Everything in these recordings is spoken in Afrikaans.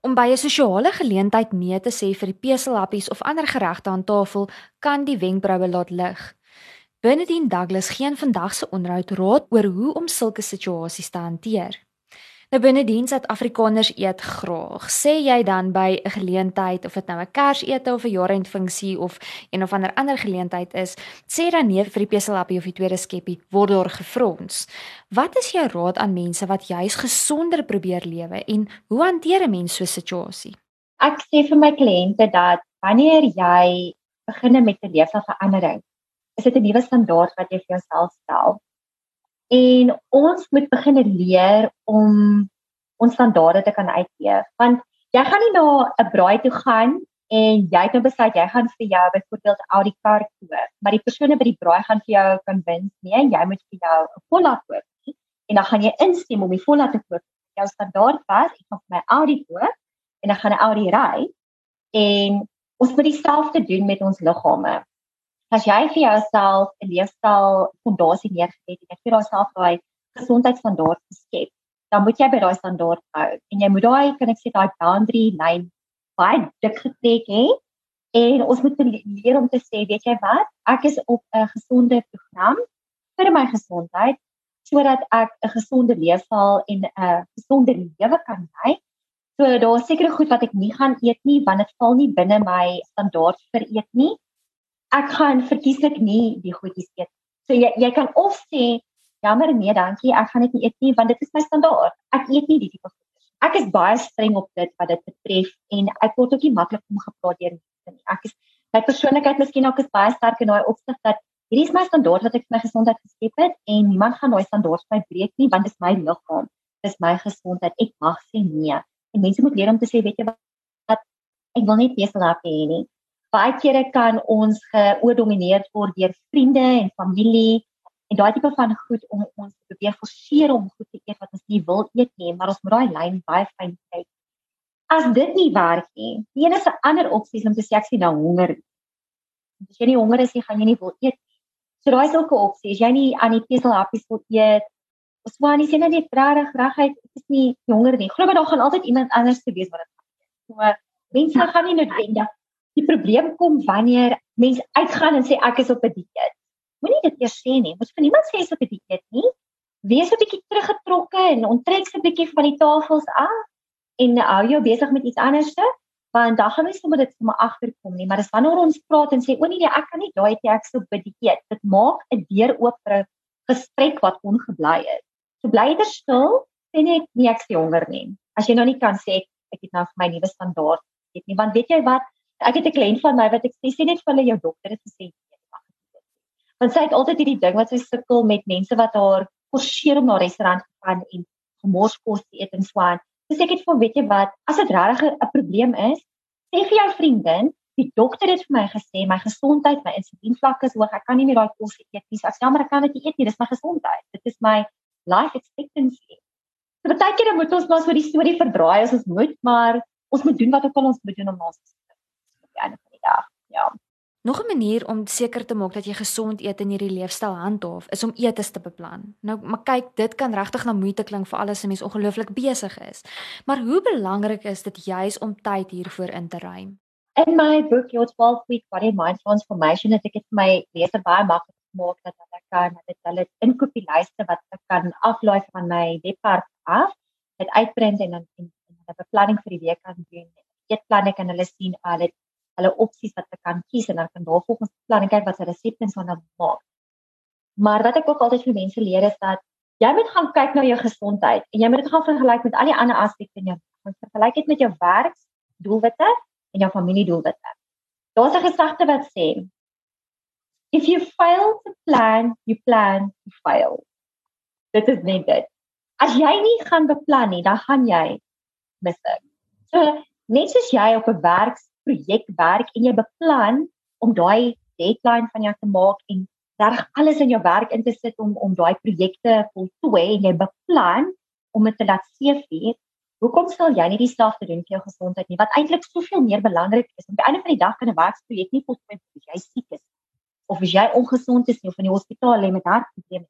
Om by 'n sosiale geleentheid nee te sê vir die peselhappies of ander geregte aan tafel kan die wenkbroue laat lig. Bernardine Douglas gee in vandag se onderhoud raad oor hoe om sulke situasies te hanteer. Nou binne dien Suid-Afrikaners eet graag. Sê jy dan by 'n geleentheid of dit nou 'n Kersete of 'n jaarendfunksie of een of ander ander geleentheid is, sê dan nee vir die peselappie of die tweede skeppie word daar gefrons. Wat is jou raad aan mense wat juis gesonder probeer lewe en hoe hanteer 'n mens so 'n situasie? Ek sê vir my kliënte dat wanneer jy begin met 'n leefstyl is dit 'n nuwe standaard wat jy vir jouself stel. En ons moet begin leer om ons standaarde te kan uitleef. Want jy gaan nie na 'n braai toe gaan en jy het nou besluit jy gaan vir jou byvoorbeeld Audi kar koop, maar die persone by die braai gaan vir jou konwins nee, jy moet vir jou 'n Volvo koop. En dan gaan jy instem om die Volvo te koop. Jou standaard was ek gaan vir my Audi koop en dan gaan 'n Audi ry. En ons moet dieselfde doen met ons liggame as jy vir jouself 'n leefstyl fondasie neergesit het en jy vir jouself daai gesondheidsstandaard geskep, dan moet jy by daai standaard hou. En jy moet daai kan ek sê daai boundary lyn baie dik getrek hê. En ons moet leer om te sê, weet jy wat, ek is op 'n gesonde program vir my gesondheid sodat ek 'n gesonde leefstyl en 'n gesonde lewe kan lei. So daar's sekere goed wat ek nie gaan eet nie want dit val nie binne my standaard vir eet nie ek gaan verkieslik nie die goedjies eet. So jy jy kan of sê jammer nee, dankie, ek gaan dit nie eet nie want dit is my standaard. Ek eet nie die tipe goedjies. Ek is baie streng op dit wat dit betref en ek word ook nie maklik om gepraat deur nie. Ek is my persoonlikheid miskien ook is baie sterk in daai opsig dat hierdie is my standaard wat ek vir my gesondheid geskep het en niemand gaan daai standaard vir my breek nie want dit is my liggaam. Dit is my gesondheid. Ek mag sê nee. En mense moet leer om te sê, weet jy wat, ek wil nie beselap hê nie baie kere kan ons geoordomineer word deur vriende en familie en daai tipe van goed om ons te probeer forceer om goed te eet wat ons nie wil eet nie, maar ons moet daai lyn baie fyn kyk. As dit nie werk nie, die enigste ander opsie is om te sê ek sien nou honger. As jy nie honger is nie, gaan jy nie wil eet nie. So daai is ook 'n opsie. As jy nie aan die peselhappies wil eet, of swaar nie sien net regtig regheid, ek is nie honger nie. Glo my daar gaan altyd iemand anders te wees wat dit gaan. So mense gaan nie noodwendig Die probleem kom wanneer mense uitgaan en sê ek is op 'n dieet. Moenie dit eers sê nie. Moet vir niemand sê jy is op 'n dieet nie. Wees 'n bietjie teruggetrokke en onttrek se bietjie van die tafels af en hou jou besig met iets anderste, want dan gaan mense sommer dit sommer agterkom nie, maar dis wanneer ons praat en sê o nee nee, ek kan nie daai teks op 'n dieet. Dit maak 'n deur oop vir 'n gesprek wat ongebly is. So bly jy stil, sê net nie ek is honger nie. As jy nou nie kan sê ek het nou vir my nuwe standaard het nie, want weet jy wat, ek het 'n kliënt van my wat ek sê net vir hulle jou dokter het gesê want sy het altyd hierdie ding wat sy sukkel met mense wat haar forceer om na restaurant te gaan en gemors kos te eet en swaan. Dis ek het vir weet jy wat, as dit regtig 'n probleem is, sê vir jou vriendin, die dokter het vir my gesê my gesondheid, my insulienvlakke is hoog, ek kan nie meer daai kos eet nie. Ek sê maar ek kan dit eet nie, dis my gesondheid. Dit is my life expectancy. So baie keer moet ons maar so die storie verdraai as ons moet, maar ons moet doen wat ook al ons moet doen om ons einde van die dag. Ja. Nog 'n manier om seker te maak dat jy gesond eet in hierdie leefstyl handhaaf, is om eetes te beplan. Nou, maar kyk, dit kan regtig na moeite klink vir alles 'n mens ongelooflik besig is. Maar hoe belangrik is dit juis om tyd hiervoor in te ruim? In my book Your 12 Week Body Mind Transformation het ek dit vir my leser baie maklik gemaak dat hulle kan dit hulle inkopie lyste wat ek kan aflaai van my webwerf af, dit uitprint en dan 'n beplanning vir die week kan doen. Eetplanne kan hulle sien, hulle hulle opsies wat ek kan kies en dan kan daar volgens plan kyk wat se resepte ons gaan maak. Maar wat ek ook altyd vir mense leer is dat jy moet gaan kyk na jou gesondheid en jy moet dit gaan vergelyk met al die ander aspekte in jou lewe. Vergelyk dit met jou werksdoelwitte en jou familiedoelwitte. Daar's 'n gesegde wat sê if you fail to plan, you plan to fail. Dit is net dit. As jy nie gaan beplan nie, dan gaan jy mis. So net soos jy op 'n werks projek werk en jy beplan om daai deadline van jou te maak en reg alles in jou werk in te sit om om daai projekte voltooi en jy beplan om dit te laat seëvier, hoekom sal jy nie dieselfde doen vir jou gesondheid nie wat eintlik soveel meer belangrik is? Aan die einde van die dag kan 'n werksprojek nie voltooi as jy siek is of as jy ongesond is of in die hospitaal lê met hartprobleme.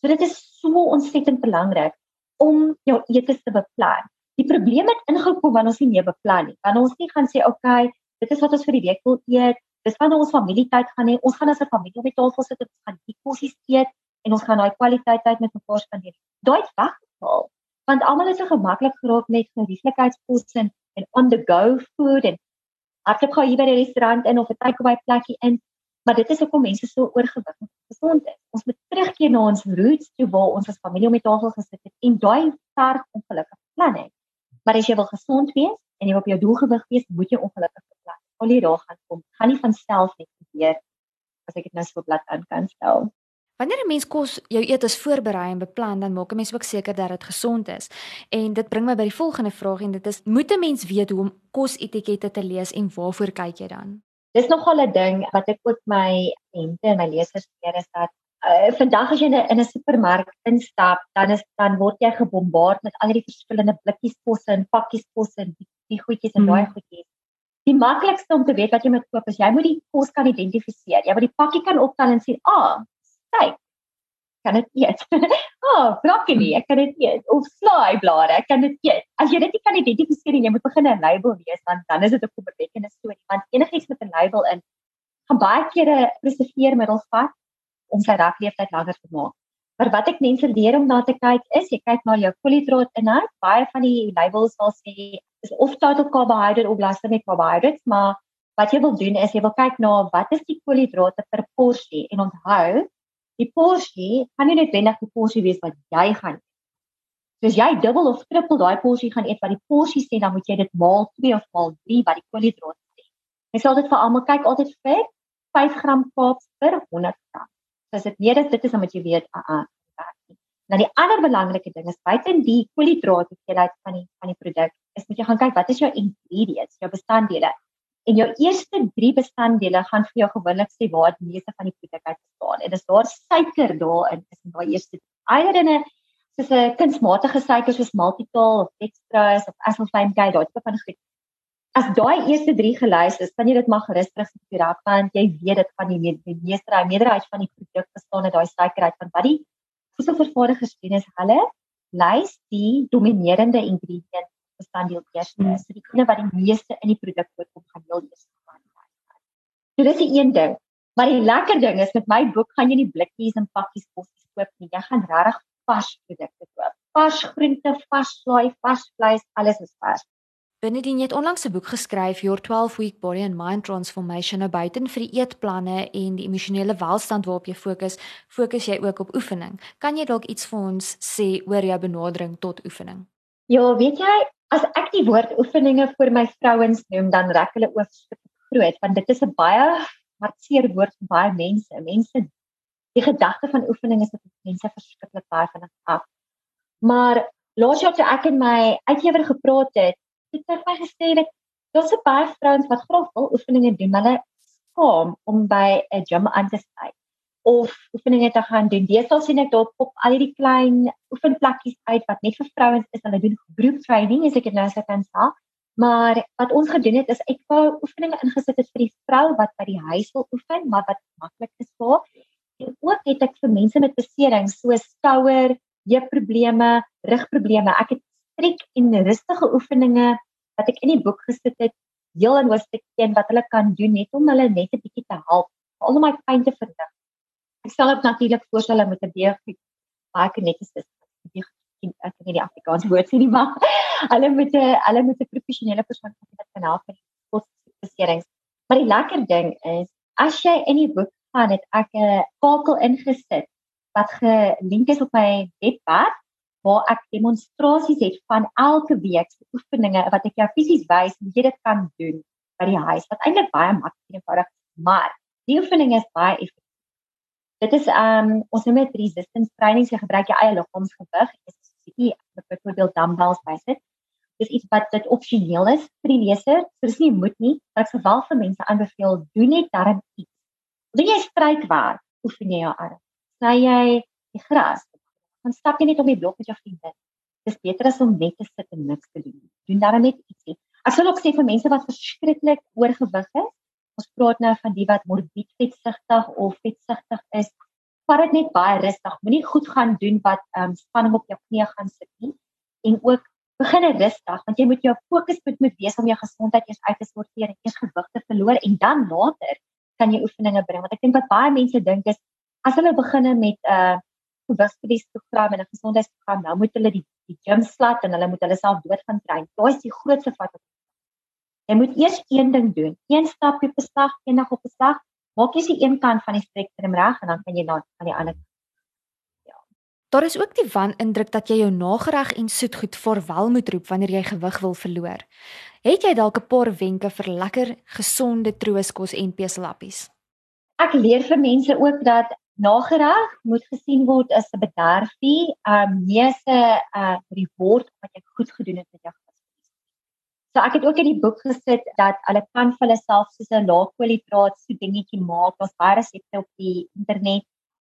So dit is so ontsettend belangrik om jou eetes te beplan. Die probleem het ingekom wanneer ons nie meer beplan nie. Wanneer ons nie gaan sê, "Oké, okay, dit is wat ons vir die week wil eet. Dis wanneer ons familietyd gaan hê. Ons gaan as 'n familie op die tafel sit en ons gaan die kossies eet en ons gaan daai kwaliteit tyd met mekaar spandeer." Daai het weggeval. Want almal is so gemaklik geraak met gerieflikheidskos en en on the go food en hardloop gou hier by die restaurant in of 'n takeaway plekkie in. Maar dit is hoekom mense so oorgewig en gesond is. Ons moet terugkeer na ons roots toe waar ons as familie om die tafel gesit het en daai sterk ongelukkige plan het. Maar as jy wil gesond wees en jy wil op jou doelgewig wees, moet jy ongelukkig beplan. Al die dae gaan kom, gaan nie van self net gebeur as ek dit nou so plat aan kan stel. Wanneer 'n mens kos jou eetes voorberei en beplan, dan maak 'n mens ook seker dat dit gesond is. En dit bring my by die volgende vraag en dit is: moet 'n mens weet hoe om kosetikette te lees en waarvoor kyk jy dan? Dis nogal 'n ding wat ek ook my kliënte en my lesers leer is dat uh, vandag as jy in 'n supermark instap, dan is dan word jy gebombardeer met al die verskillende blikkies kos en pakkies kos en die, die goedjies en daai hmm. goedjies. Die maklikste om te weet wat jy moet koop is jy moet die kos kan identifiseer. Jy moet die pakkie kan optel en sien, "Ah, kyk kan dit eet. oh, broccoli, ek kan dit eet. Of slaaiblare, ek kan dit eet. As jy dit nie kan identifiseer en jy moet begin 'n label lees, dan dan is dit 'n kommerwekkende storie. Want enigiets met 'n label in gaan baie keer 'n preserveermiddel vat om sy rakleeftyd langer te maak. Maar wat ek mense leer om na te kyk is, jy kyk na jou koolhidraat inhoud. Baie van die labels sal sê is of total carbohydrate of met carbohydrates, maar wat jy wil doen is jy wil kyk na wat is die koolhidrate per porsie en onthou die porsie gaan nie noodwendig die porsie wees wat jy gaan eet. So as jy dubbel of triple daai porsie gaan eet wat die porsie sê, dan moet jy dit maal 2 of maal 3 wat die koolhidrate sê. Ek sal dit vir almal kyk altyd vir 5 gram carbs per 100 gram. As dit meer is, dit is dan moet jy weet, a a. Nou die ander belangrike ding is buite die koolhidrate hoeveelheid van die van die produk, is moet jy gaan kyk wat is jou ingredients, jou bestanddele. En jou eerste 3 bestanddele gaan vir jou gewoonlik sê waar die meeste van die produk uit bestaan. En dis daar suiker daarin is in daai eerste eierdene soos 'n kunsmatige suiker soos maltitol of dextrose of aspartame, daai tipe van goed. As daai eerste 3 gelys is, kan jy dit maar gerus terug sit op die rak want jy weet dit van die, die meeste daai meerderheid van die produk bestaan uit daai uit van wat die voedselvervaardigers doen is hulle lys die dominerende ingrediënt bestanddeel eers. Hmm. So die ene wat die meeste in die produk voorkom gaan heel eers gaan. So dis die een ding. Maar die lekker ding is met my boek gaan jy nie blikkies en pakkies kos koop nie. Jy gaan regtig vars produkte koop. Vars groente, vars slaai, vars vleis, alles is vars. Benedien het onlangs 'n boek geskryf, Your 12 Week Body and Mind Transformation, nou buiten vir die eetplanne en die emosionele welstand waarop jy fokus, fokus jy ook op oefening. Kan jy dalk iets vir ons sê oor jou benadering tot oefening? Ja, weet jy, as ek die woord oefeninge vir my vrouens noem, dan rek hulle oop groot want dit is 'n baie hartseer woord vir baie mense. Mense die gedagte van oefening is dat mense verskriklik baie van af. Maar laas jaar toe ek en my uitgewer gepraat het, het hy my gesê dat daar's 'n baie vrouens wat graag wil oefeninge doen, maar hulle skaam om by 'n gym aan te sluit of oefeninge te gaan doen. Deesdae sien ek daar op al die klein oefenplekkies uit wat net vir vrouens is. Hulle doen group training, as ek dit nou sou kan sê. Maar wat ons gedoen het is ek wou oefeninge ingesit het vir die vrou wat by die huis wil oefen, maar wat maklik is vir. En ook het ek vir mense met beserings soos skouer, heupprobleme, rugprobleme. Ek het strek en rustige oefeninge wat ek in die boek gesit het, heel en hoofstuk 1 wat hulle kan doen net om hulle net 'n bietjie te help om al my pyn te verlig. Ek sal dit natuurlik voorstel met 'n beeg baie kineties is. Ek ek weet nie die Afrikaanse woord sê nie maar hulle moet 'n hulle moet 'n professionele persoon wat kan help met posbeserings. Maar die lekker ding is as jy in die boek gaan het ek 'n kakel ingesit wat gelink is op my webwerf waar ek demonstrasies het van elke week se oefeninge wat ek jou fisies wys hoe jy dit kan doen by die huis wat eintlik baie maklik en eenvoudig is maar die oefening is baie effektief Dit is um ons noem dit resistance training, jy gebruik jou eie liggaamsgewig, jy het byvoorbeeld dumbbells bysit. Dis iets wat dit opsioneel is vir die leser. So dis nie moet nie, maar ek sal wel vir mense aanbeveel doen net darm iets. Doen jy struikwerk, oefen jy jou arm. Sny jy die gras, dan stap jy net op die blok met jou vriende. Dis beter as om net te sit en niks te doen. Doen darm net ietsie. Ek sal ook sê vir mense wat verskriklik oorgewig is, ons praat nou van die wat morbied vetsigtig of vetsigtig is. Vat dit net baie rustig. Moenie goed gaan doen wat ehm um, spanning op jou knie gaan sit nie en ook begin rustig want jy moet jou fokus moet moet wees om jou gesondheid eers uit te sorteer en eers gewig te verloor en dan later kan jy oefeninge bring want ek dink wat baie mense dink is as hulle begin met 'n uh, gewigsverliesprogram en 'n gesondheidsprogram nou moet hulle die die gym slat en hulle moet hulle self dood gaan train. Daai is die grootste fout. Jy moet eers een ding doen. Een stapie per dag, eendag op 'n dag. Maak jy se een kant van die spektrum reg en dan kan jy na aan die ander Daar is ook die wanindruk dat jy jou nagereg en soetgoed voorwel moet roep wanneer jy gewig wil verloor. Het jy dalk 'n paar wenke vir lekker gesonde trooskos en peselappies? Ek leer vir mense ook dat nagereg moet gesien word as 'n bederfie, um nie 'n uh reward wat jy goed gedoen het met jou gewig. So ek het ook in die boek gesit dat hulle kan vir hulle self soos 'n laagkwaliteit so dingetjie maak. Daar's baie resepte op die internet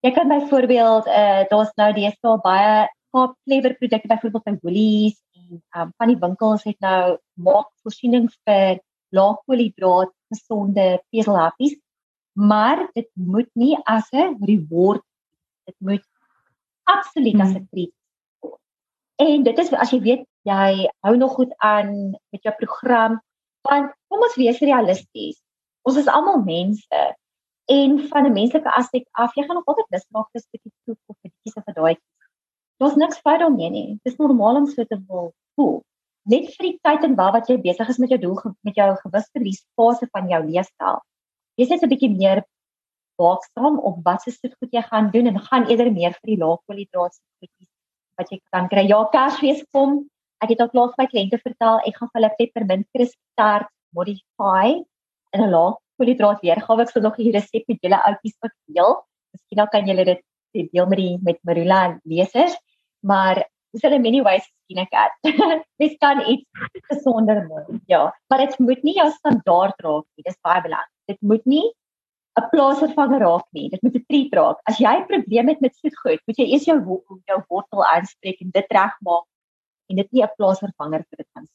Jy kan byvoorbeeld eh uh, daar's nou deesdae baie Kaap Clever produkte byvoorbeeld by Woolies en um, van die winkels het nou maak voorsiening vir laagkoolhidraat gesonde peselhappies, maar dit moet nie as 'n reward dit moet absoluut hmm. as 'n treat En dit is as jy weet jy hou nog goed aan met jou program, want kom ons wees realisties. Ons is almal mense en van 'n menslike aspek af, jy gaan nog altyd lus raak vir 'n bietjie soep of 'n bietjie se daai. Daar's niks fout daarmee nie. Dit is normaal om so te wil voel. Net vir die tyd en waar wat jy besig is met jou doel met jou gewigverlies fase van jou leefstyl. Jy sê 'n bietjie meer waaksaam op wat se soet goed jy gaan doen en gaan eerder meer vir die laagkoolhidraat goedjies wat jy kan kry. Ja, Kersfees kom. Ek het al klaar vir my kliënte vertel ek gaan vir hulle peppermint crisp tart modify in 'n laag koolhidraat weergawe. Ek sal nog hier resep met julle oudjies ook deel. Miskien dan kan julle dit deel met die met Marula lesers. Maar dis hulle many ways sien ek dit. Dis kan iets gesonder maak. Ja, maar dit moet nie jou standaard raak nie. Dis baie belangrik. Dit moet nie 'n plaasvervanger raak nie. Dit moet 'n treat raak. As jy 'n probleem het met soetgoed, moet jy eers jou jou wortel aanspreek en dit regmaak en dit nie 'n plaasvervanger vir dit gaan